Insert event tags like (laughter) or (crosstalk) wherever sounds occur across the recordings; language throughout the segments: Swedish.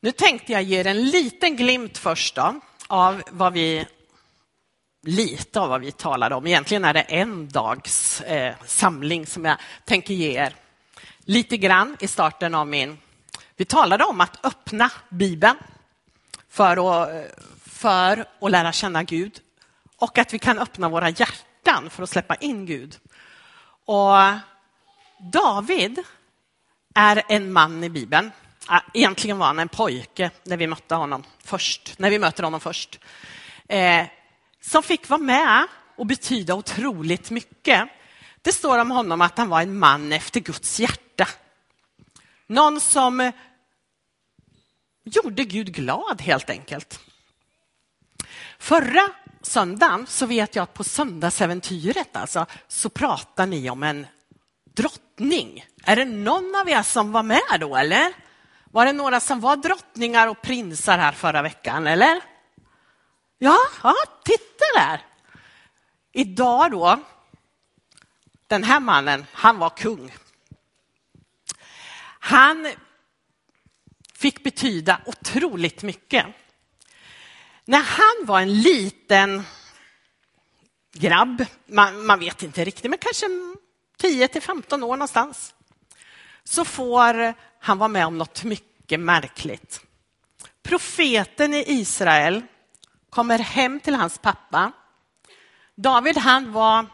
Nu tänkte jag ge er en liten glimt först då, av vad vi lite av vad vi talade om. Egentligen är det en dags eh, samling som jag tänker ge er. Lite grann i starten av min... Vi talade om att öppna Bibeln för att, för att lära känna Gud och att vi kan öppna våra hjärtan för att släppa in Gud. Och David är en man i Bibeln. Egentligen var han en pojke när vi mötte honom först. När vi möter honom först. Eh, som fick vara med och betyda otroligt mycket. Det står om honom att han var en man efter Guds hjärta. Någon som gjorde Gud glad helt enkelt. Förra söndagen så vet jag att på söndagsäventyret alltså, så pratar ni om en drottning. Är det någon av er som var med då eller? Var det några som var drottningar och prinsar här förra veckan eller? Ja, ja titta där. Idag då, den här mannen, han var kung. Han fick betyda otroligt mycket. När han var en liten grabb, man, man vet inte riktigt, men kanske 10 till 15 år någonstans, så får han vara med om något mycket märkligt. Profeten i Israel kommer hem till hans pappa. David, han var,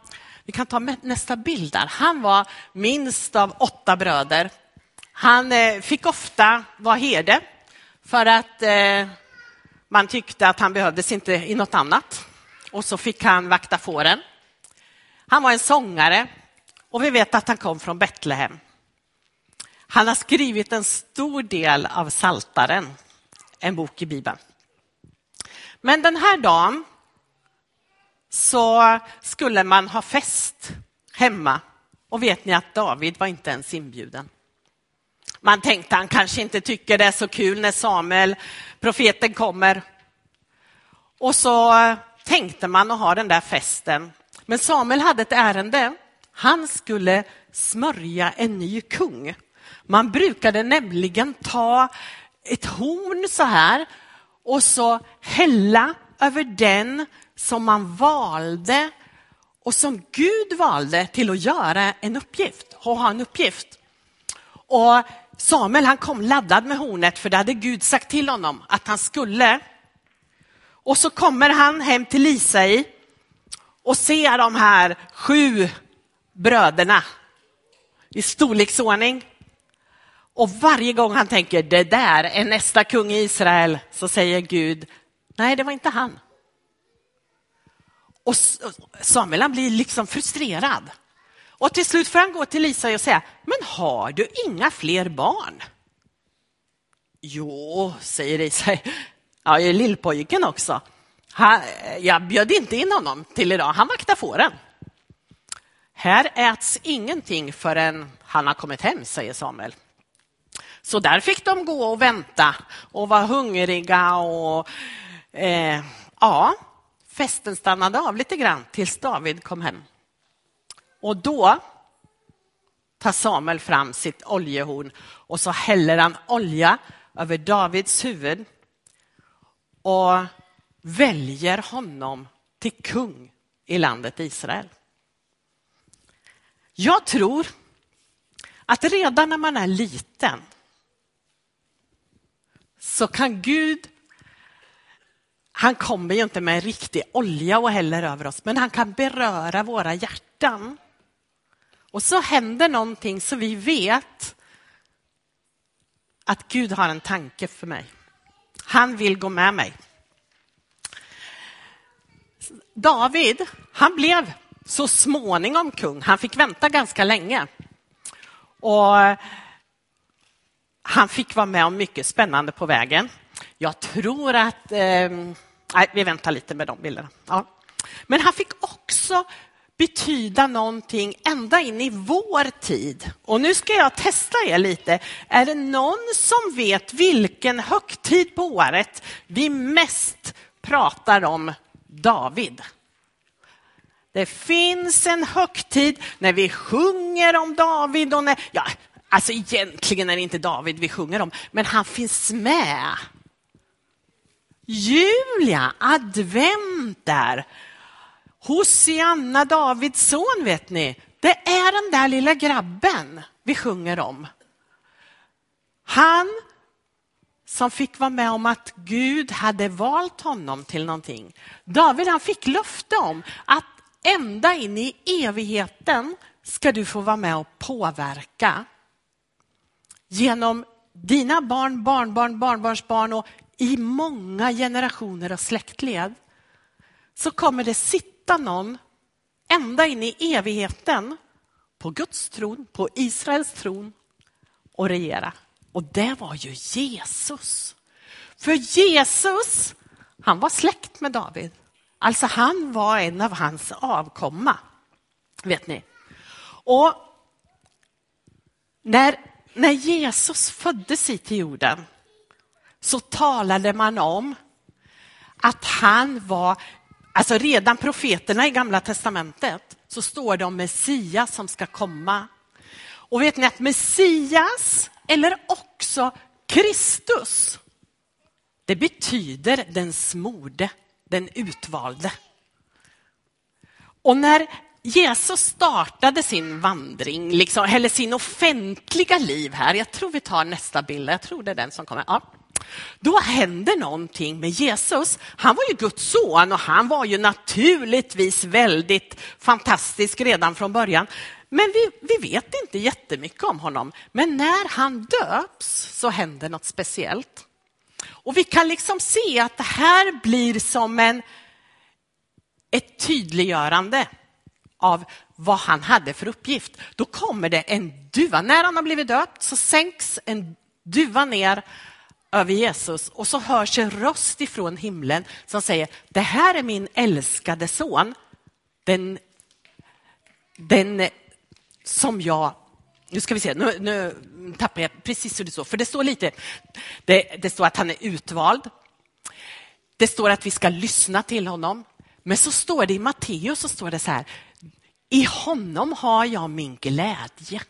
vi kan ta nästa bild där, han var minst av åtta bröder. Han eh, fick ofta vara herde för att eh, man tyckte att han behövdes inte i något annat. Och så fick han vakta fåren. Han var en sångare och vi vet att han kom från Betlehem. Han har skrivit en stor del av Saltaren, en bok i Bibeln. Men den här dagen så skulle man ha fest hemma och vet ni att David var inte ens inbjuden. Man tänkte han kanske inte tycker det är så kul när Samuel, profeten, kommer. Och så tänkte man att ha den där festen. Men Samuel hade ett ärende. Han skulle smörja en ny kung. Man brukade nämligen ta ett horn så här och så hälla över den som man valde och som Gud valde till att göra en uppgift, och ha en uppgift. Och Samuel han kom laddad med hornet för det hade Gud sagt till honom att han skulle. Och så kommer han hem till Isai och ser de här sju bröderna i storleksordning. Och varje gång han tänker det där är nästa kung i Israel så säger Gud nej, det var inte han. Och Samuel han blir liksom frustrerad. Och till slut får han gå till Lisa och säga, men har du inga fler barn? Jo, säger Lisa, Ja, är lillpojken också. Han, jag bjöd inte in honom till idag, han vaktar fåren. Här äts ingenting förrän han har kommit hem, säger Samuel. Så där fick de gå och vänta och vara hungriga och eh, ja, festen stannade av lite grann tills David kom hem. Och då tar Samuel fram sitt oljehorn och så häller han olja över Davids huvud och väljer honom till kung i landet Israel. Jag tror att redan när man är liten så kan Gud, han kommer ju inte med riktig olja och häller över oss, men han kan beröra våra hjärtan. Och så händer någonting så vi vet att Gud har en tanke för mig. Han vill gå med mig. David, han blev så småningom kung. Han fick vänta ganska länge. Och han fick vara med om mycket spännande på vägen. Jag tror att... Eh, nej, vi väntar lite med de bilderna. Ja. Men han fick också betyda någonting ända in i vår tid. Och nu ska jag testa er lite. Är det någon som vet vilken högtid på året vi mest pratar om David? Det finns en högtid när vi sjunger om David och när, ja, Alltså egentligen är det inte David vi sjunger om, men han finns med. Julia, advent där. Hosianna, Davids son, vet ni. Det är den där lilla grabben vi sjunger om. Han som fick vara med om att Gud hade valt honom till någonting. David han fick löfte om att ända in i evigheten ska du få vara med och påverka genom dina barn, barnbarn, barnbarnsbarn och i många generationer och släktled så kommer det sitta någon ända in i evigheten på Guds tron, på Israels tron och regera. Och det var ju Jesus. För Jesus, han var släkt med David. Alltså han var en av hans avkomma. Vet ni? Och när, när Jesus föddes hit till jorden så talade man om att han var, alltså redan profeterna i gamla testamentet så står det om Messias som ska komma. Och vet ni att Messias eller också Kristus, det betyder den smorde, den utvalde. Och när Jesus startade sin vandring, liksom, eller sin offentliga liv här, jag tror vi tar nästa bild, jag tror det är den som kommer. Ja. Då händer någonting med Jesus. Han var ju Guds son och han var ju naturligtvis väldigt fantastisk redan från början. Men vi, vi vet inte jättemycket om honom. Men när han döps så händer något speciellt. Och vi kan liksom se att det här blir som en, ett tydliggörande av vad han hade för uppgift. Då kommer det en duva. När han har blivit döpt så sänks en duva ner över Jesus och så hörs en röst ifrån himlen som säger det här är min älskade son. Den, den som jag nu ska vi se, nu, nu tappar jag precis hur det står, för det står lite, det, det, står att han är utvald. Det står att vi ska lyssna till honom. Men så står det i Matteus, så står det så här, i honom har jag min glädje.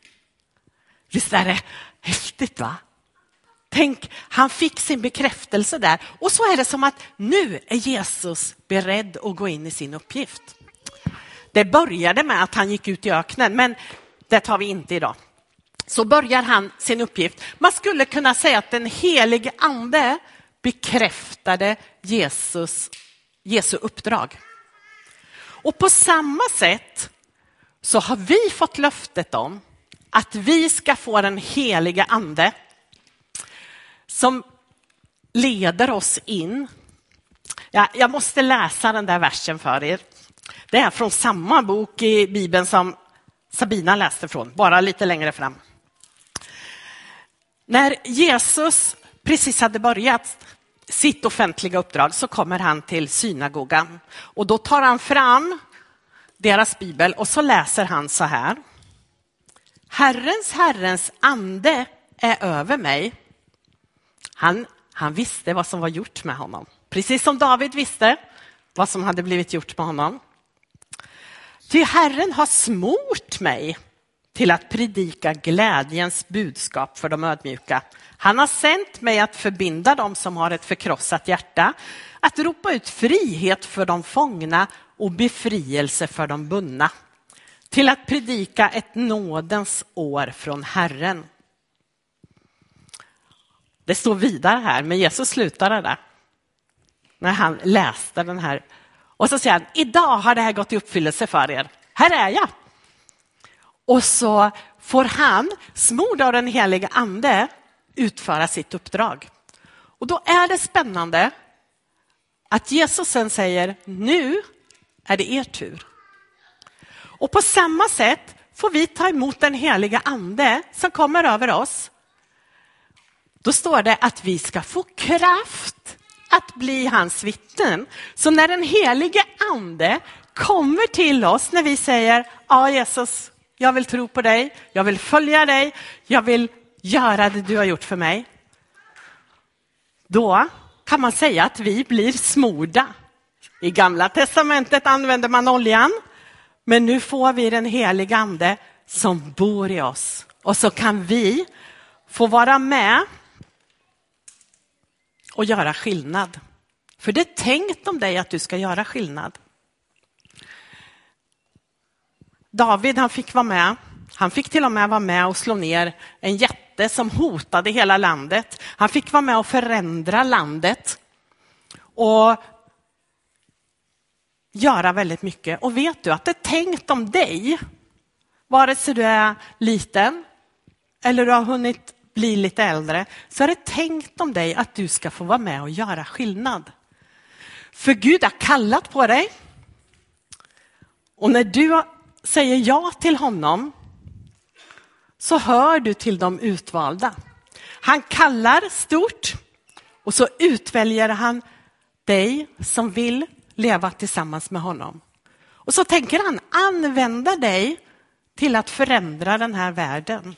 Visst är det häftigt va? Tänk, han fick sin bekräftelse där. Och så är det som att nu är Jesus beredd att gå in i sin uppgift. Det började med att han gick ut i öknen, men det tar vi inte idag. Så börjar han sin uppgift. Man skulle kunna säga att den helige ande bekräftade Jesus, Jesu uppdrag. Och på samma sätt så har vi fått löftet om att vi ska få den heliga ande som leder oss in. Ja, jag måste läsa den där versen för er. Det är från samma bok i Bibeln som Sabina läste från, bara lite längre fram. När Jesus precis hade börjat sitt offentliga uppdrag så kommer han till synagogan och då tar han fram deras bibel och så läser han så här. Herrens, Herrens ande är över mig. Han, han visste vad som var gjort med honom, precis som David visste vad som hade blivit gjort med honom. Ty Herren har smort mig till att predika glädjens budskap för de ödmjuka. Han har sänt mig att förbinda dem som har ett förkrossat hjärta, att ropa ut frihet för de fångna och befrielse för de bundna, till att predika ett nådens år från Herren. Det står vidare här, men Jesus slutade där. När han läste den här och så säger han, idag har det här gått i uppfyllelse för er. Här är jag. Och så får han, smord av den heliga ande, utföra sitt uppdrag. Och då är det spännande att Jesus sen säger, nu är det er tur. Och på samma sätt får vi ta emot den heliga ande som kommer över oss. Då står det att vi ska få kraft att bli hans vittnen. Så när den helige ande kommer till oss när vi säger ja Jesus, jag vill tro på dig, jag vill följa dig, jag vill göra det du har gjort för mig. Då kan man säga att vi blir smorda. I gamla testamentet använder man oljan, men nu får vi den helige ande som bor i oss Och så kan vi få vara med och göra skillnad. För det är tänkt om dig att du ska göra skillnad. David han fick vara med. Han fick till och med vara med och slå ner en jätte som hotade hela landet. Han fick vara med och förändra landet och göra väldigt mycket. Och vet du att det är tänkt om dig, vare sig du är liten eller du har hunnit bli lite äldre, så är det tänkt om dig att du ska få vara med och göra skillnad. För Gud har kallat på dig. Och när du säger ja till honom så hör du till de utvalda. Han kallar stort och så utväljer han dig som vill leva tillsammans med honom. Och så tänker han använda dig till att förändra den här världen.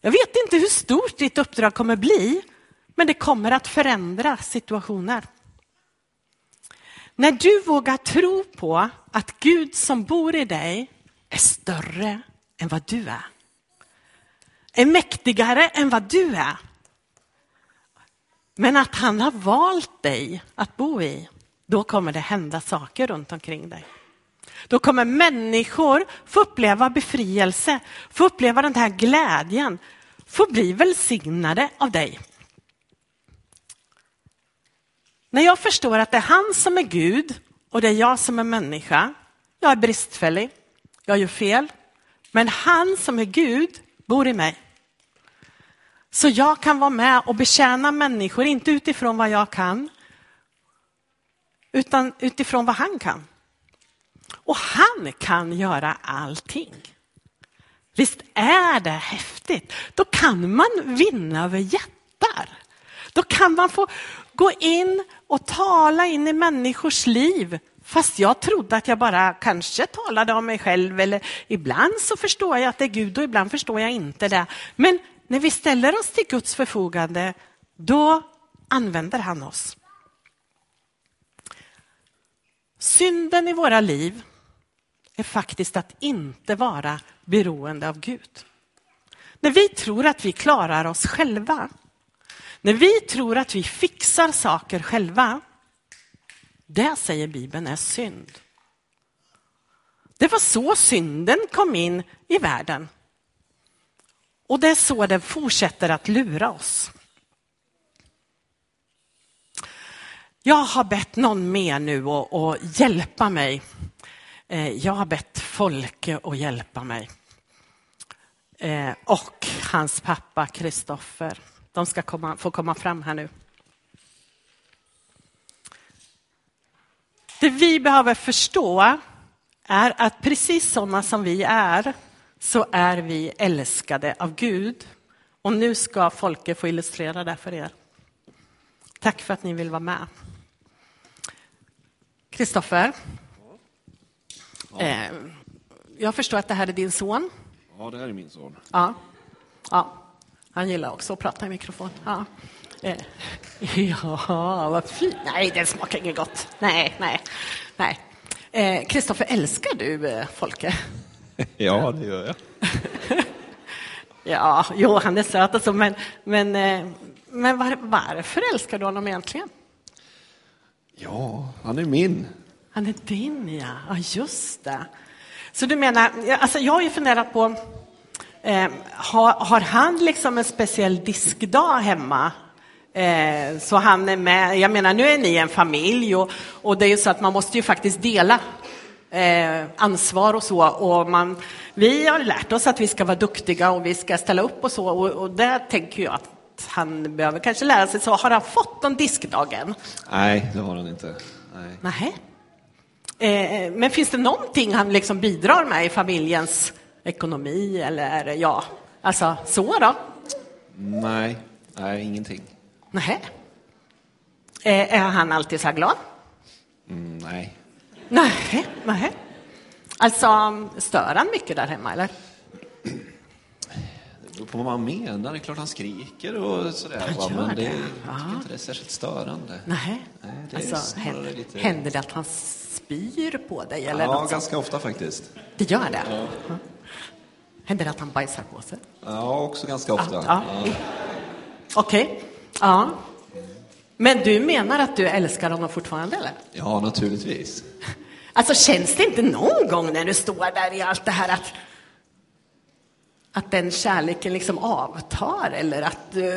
Jag vet inte hur stort ditt uppdrag kommer bli, men det kommer att förändra situationer. När du vågar tro på att Gud som bor i dig är större än vad du är, är mäktigare än vad du är, men att han har valt dig att bo i, då kommer det hända saker runt omkring dig. Då kommer människor få uppleva befrielse, få uppleva den här glädjen, få bli välsignade av dig. När jag förstår att det är han som är Gud och det är jag som är människa, jag är bristfällig, jag gör fel, men han som är Gud bor i mig. Så jag kan vara med och betjäna människor, inte utifrån vad jag kan, utan utifrån vad han kan. Och han kan göra allting. Visst är det häftigt? Då kan man vinna över jättar. Då kan man få gå in och tala in i människors liv. Fast jag trodde att jag bara kanske talade om mig själv eller ibland så förstår jag att det är Gud och ibland förstår jag inte det. Men när vi ställer oss till Guds förfogande, då använder han oss. Synden i våra liv är faktiskt att inte vara beroende av Gud. När vi tror att vi klarar oss själva, när vi tror att vi fixar saker själva, det säger Bibeln är synd. Det var så synden kom in i världen. Och det är så den fortsätter att lura oss. Jag har bett någon mer nu att hjälpa mig. Eh, jag har bett Folke att hjälpa mig. Eh, och hans pappa Kristoffer. De ska komma, få komma fram här nu. Det vi behöver förstå är att precis sådana som vi är, så är vi älskade av Gud. Och nu ska Folke få illustrera det för er. Tack för att ni vill vara med. Kristoffer, ja. eh, jag förstår att det här är din son. Ja, det här är min son. Ja, ja. han gillar också att prata i mikrofon. Ja. Eh, (laughs) ja, vad fint. Nej, den smakar inget gott. Nej, nej, nej. Eh, Kristoffer, eh, älskar du eh, Folke? (laughs) Ja, det gör jag. (laughs) ja, jo, han är söt och så, men, men, eh, men var, varför älskar du honom egentligen? Ja, han är min. Han är din, ja. Ja, just det. Så du menar, alltså jag har ju funderat på, eh, har, har, han liksom en speciell diskdag hemma? Eh, så han är med, jag menar nu är ni en familj och, och det är ju så att man måste ju faktiskt dela eh, ansvar och så. Och man, vi har lärt oss att vi ska vara duktiga och vi ska ställa upp och så och, och där tänker jag att han behöver kanske lära sig. Så har han fått någon diskdagen? Nej, det har han inte. Nej. Nähä. Eh, men finns det någonting han liksom bidrar med i familjens ekonomi eller ja, alltså så då? Nej, nej ingenting. Nej. Eh, är han alltid så här glad? Mm, nej. Nej, nej. Alltså, stör han mycket där hemma eller? Beror på vad man menar. Det är klart han skriker och sådär. Han gör men det, det. jag Ja. tycker inte det är särskilt störande. Nej. Nej, det Alltså, händer, lite- händer det att han spyr på dig? Eller Ja, något sånt? ganska ofta faktiskt. Det gör det? Ja. Händer det att han bajsar på sig? Ja, också ganska ofta. Ja. Okej. Ja. Men du menar att du älskar honom fortfarande, eller? ja, naturligtvis. Alltså känns det inte någon gång när du står där i allt det här att, att den kärleken liksom avtar eller att du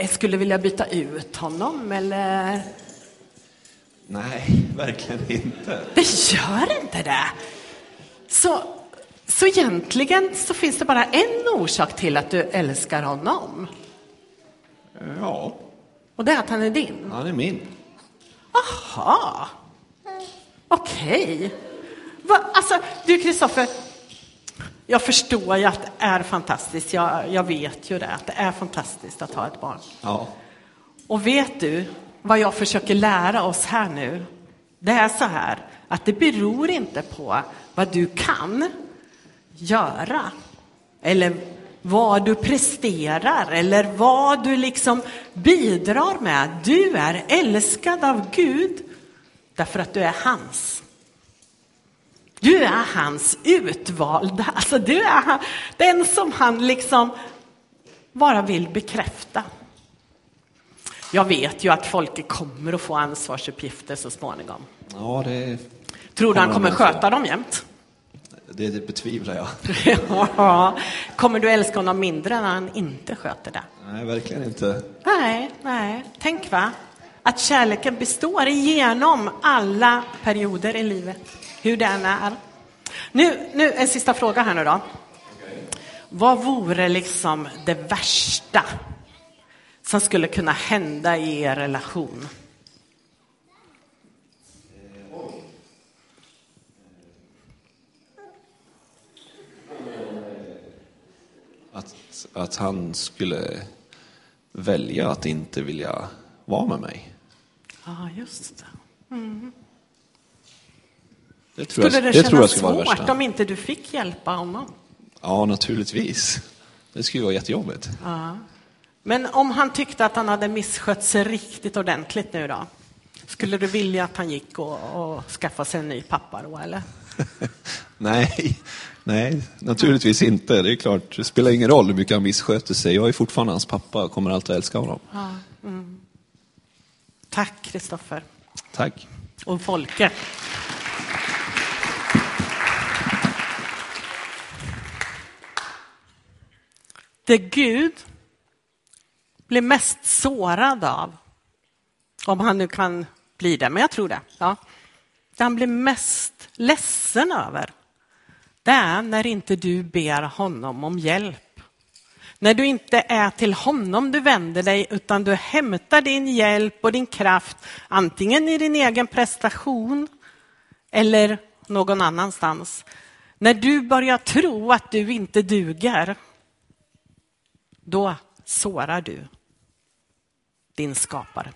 eh, skulle vilja byta ut honom eller? Nej, verkligen inte. Det gör inte det. Så, så egentligen så finns det bara en orsak till att du älskar honom. Ja, Och det är att han är din. han är min. Aha. Okej. Va, Alltså, du Kristoffer, jag förstår ju att det är fantastiskt. Jag, jag vet ju det, att det är fantastiskt att ha ett barn. Ja, Och vet du vad jag försöker lära oss här nu? Det är så här att det beror inte på vad du kan göra eller vad du presterar eller vad du liksom bidrar med. Du är älskad av Gud därför att du är hans. Du är hans utvalda, alltså du är den som han liksom bara vill bekräfta. Jag vet ju att folket kommer att få ansvarsuppgifter så småningom. ja det, Tror du han Kommer sköta dem jämt? det, det betvivlar jag. (laughs) Ja. Kommer du älska honom mindre när han inte sköter det? Nej, verkligen inte. Nej, nej. Tänk va? Att kärleken består igenom alla perioder i livet, hur den är. Nu, nu en sista fråga här nu då. Vad vore liksom det värsta som skulle kunna hända i er relation? Att, att han skulle välja att inte vilja vara med mig. Ja, just det. Det tror Skulle jag, det, det tror jag kännas det svårt värsta. om inte du fick hjälpa honom? Ja, naturligtvis. Det skulle vara jättejobbigt. Men om han tyckte att han hade misskött sig riktigt ordentligt nu då? Skulle du vilja att han gick och, och skaffade sig en ny pappa då, eller? (laughs) Nej, nej, naturligtvis inte. Det är klart, det spelar ingen roll hur mycket han missköter sig. Jag är fortfarande hans pappa och kommer alltid att älska honom. Tack, Kristoffer. Tack. Och Folke. Det Gud blir mest sårad av, om han nu kan bli det, men jag tror det. Ja. Det han blir mest ledsen över, det är när inte du ber honom om hjälp. När du inte är till honom du vänder dig, utan du hämtar din hjälp och din kraft antingen i din egen prestation eller någon annanstans. När du börjar tro att du inte duger, då sårar du din skapare.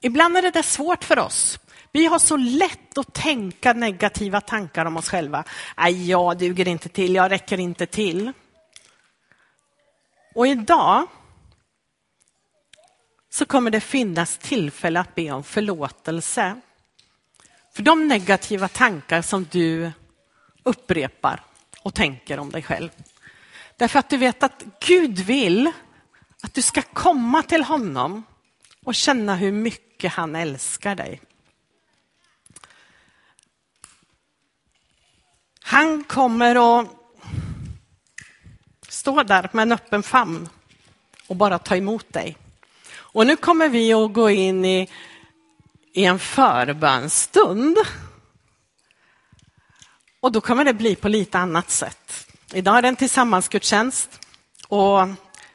Ibland är det där svårt för oss. Vi har så lätt att tänka negativa tankar om oss själva. Nej, jag duger inte till, jag räcker inte till. Och idag så kommer det finnas tillfälle att be om förlåtelse för de negativa tankar som du upprepar och tänker om dig själv. Därför att du vet att Gud vill att du ska komma till honom och känna hur mycket han älskar dig. Han kommer att stå där med en öppen famn och bara ta emot dig. Och nu kommer vi att gå in i, i en förbönstund. Och då kommer det bli på lite annat sätt. Idag är det en tillsammansgudstjänst och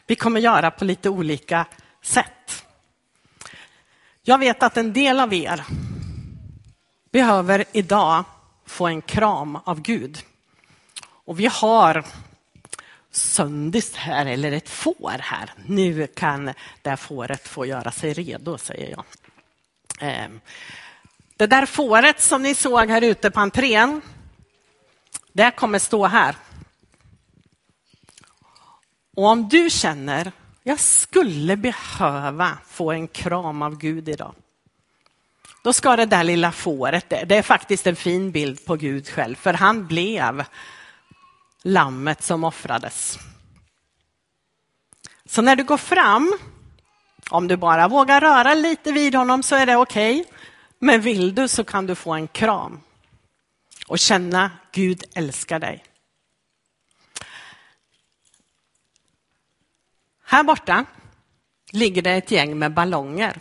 vi kommer göra på lite olika sätt. Jag vet att en del av er behöver idag få en kram av Gud. Och vi har söndis här, eller ett får här. Nu kan det här fåret få göra sig redo, säger jag. Ehm, det där fåret som ni såg här ute på entrén, det kommer stå här. Och om du känner, jag skulle behöva få en kram av Gud idag. Då ska det där lilla fåret, det är faktiskt en fin bild på Gud själv, för han blev lammet som offrades. Så när du går fram, om du bara vågar röra lite vid honom så är det okej. Okay. Men vill du så kan du få en kram och känna Gud älskar dig. Här borta ligger det ett gäng med ballonger.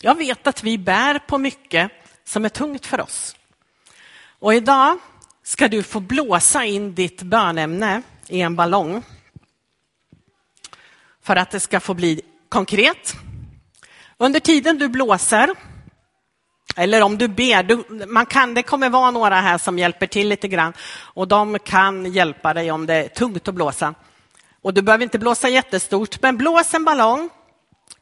Jag vet att vi bär på mycket som är tungt för oss. Och idag ska du få blåsa in ditt bönämne i en ballong för att det ska få bli konkret. Under tiden du blåser, eller om du ber, du, man kan, det kommer vara några här som hjälper till lite grann och de kan hjälpa dig om det är tungt att blåsa. Och du behöver inte blåsa jättestort, men blås en ballong,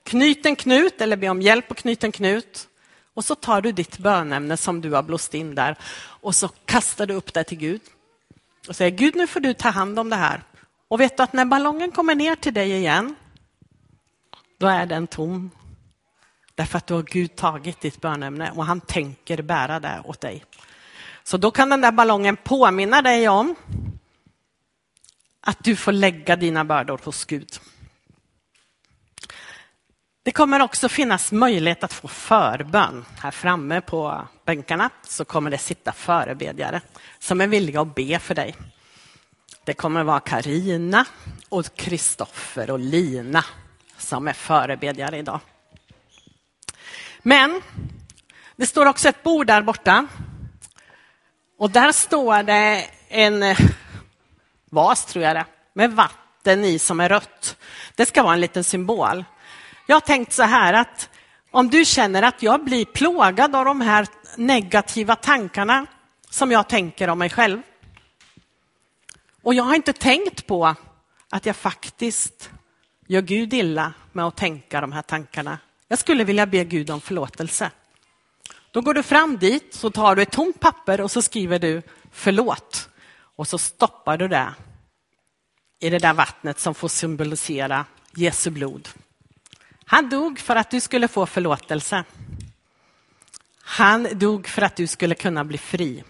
knyt en knut eller be om hjälp att knyta en knut. Och så tar du ditt bönämne som du har blåst in där och så kastar du upp det till Gud. Och säger Gud, nu får du ta hand om det här. Och vet du att när ballongen kommer ner till dig igen, då är den tom. Därför att då har Gud tagit ditt bönämne och han tänker bära det åt dig. Så då kan den där ballongen påminna dig om att du får lägga dina bördor hos Gud. Det kommer också finnas möjlighet att få förbön. Här framme på bänkarna så kommer det sitta förebedjare som är villiga att be för dig. Det kommer vara Karina och Kristoffer och Lina som är förebedjare idag. Men det står också ett bord där borta. Och där står det en vas, tror jag det, med vatten i som är rött. Det ska vara en liten symbol. Jag har tänkt så här att om du känner att jag blir plågad av de här negativa tankarna som jag tänker om mig själv. Och jag har inte tänkt på att jag faktiskt gör Gud illa med att tänka de här tankarna. Jag skulle vilja be Gud om förlåtelse. Då går du fram dit, så tar du ett tomt papper och så skriver du förlåt. Och så stoppar du det i det där vattnet som får symbolisera Jesu blod. Han dog för att du skulle få förlåtelse. Han dog för att du skulle kunna bli fri.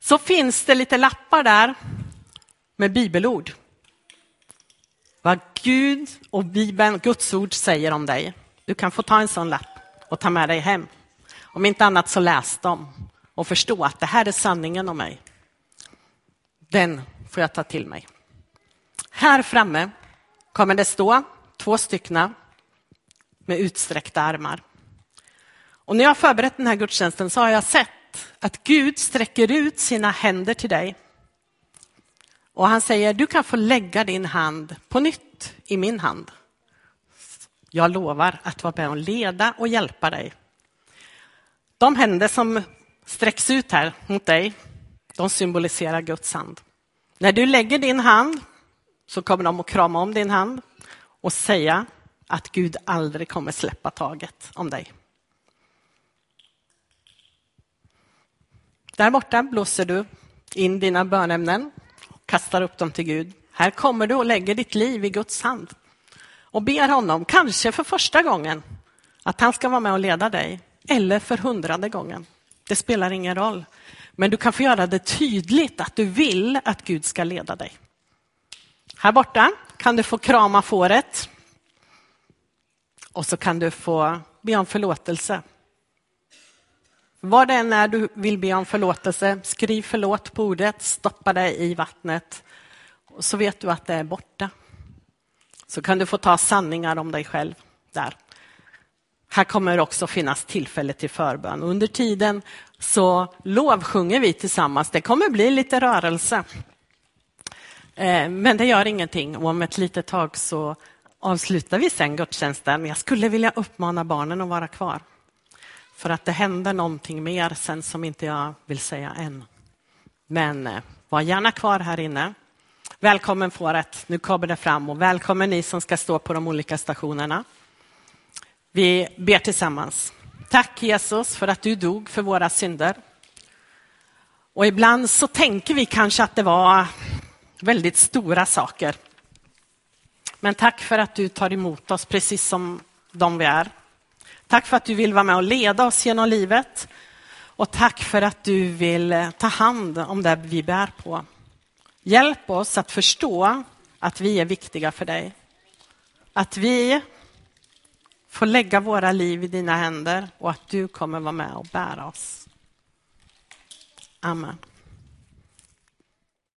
Så finns det lite lappar där med bibelord. Vad Gud och Bibeln, Guds ord säger om dig. Du kan få ta en sån lapp och ta med dig hem. Om inte annat så läs dem och förstå att det här är sanningen om mig. Den får jag ta till mig. Här framme kommer det stå två stycken med utsträckta armar. Och när jag har förberett den här gudstjänsten så har jag sett att Gud sträcker ut sina händer till dig. Och han säger, du kan få lägga din hand på nytt i min hand. Jag lovar att vara med och leda och hjälpa dig. De händer som sträcks ut här mot dig, de symboliserar Guds hand. När du lägger din hand så kommer de att krama om din hand och säga att Gud aldrig kommer släppa taget om dig. Där borta blåser du in dina bönämnen och kastar upp dem till Gud. Här kommer du och lägger ditt liv i Guds hand och ber honom, kanske för första gången, att han ska vara med och leda dig. Eller för hundrade gången. Det spelar ingen roll. Men du kan få göra det tydligt att du vill att Gud ska leda dig. Här borta kan du få krama fåret. Och så kan du få be om förlåtelse. Vad det än är du vill be om förlåtelse, skriv förlåt på ordet, stoppa det i vattnet. Och så vet du att det är borta. Så kan du få ta sanningar om dig själv där. Här kommer också finnas tillfälle till förbön. Under tiden så lovsjunger vi tillsammans. Det kommer bli lite rörelse. Eh, men det gör ingenting och om ett litet tag så avslutar vi sen gudstjänsten. Jag skulle vilja uppmana barnen att vara kvar. För att det händer någonting mer sen som inte jag vill säga än. Men eh, var gärna kvar här inne. Välkommen fåret, nu kommer det fram och välkommen ni som ska stå på de olika stationerna. Vi ber tillsammans. Tack Jesus för att du dog för våra synder. Och ibland så tänker vi kanske att det var väldigt stora saker. Men tack för att du tar emot oss precis som de vi är. Tack för att du vill vara med och leda oss genom livet. Och tack för att du vill eh, ta hand om det vi bär på. Hjälp oss att förstå att vi är viktiga för dig. Att vi får lägga våra liv i dina händer och att du kommer vara med och bära oss. Amen.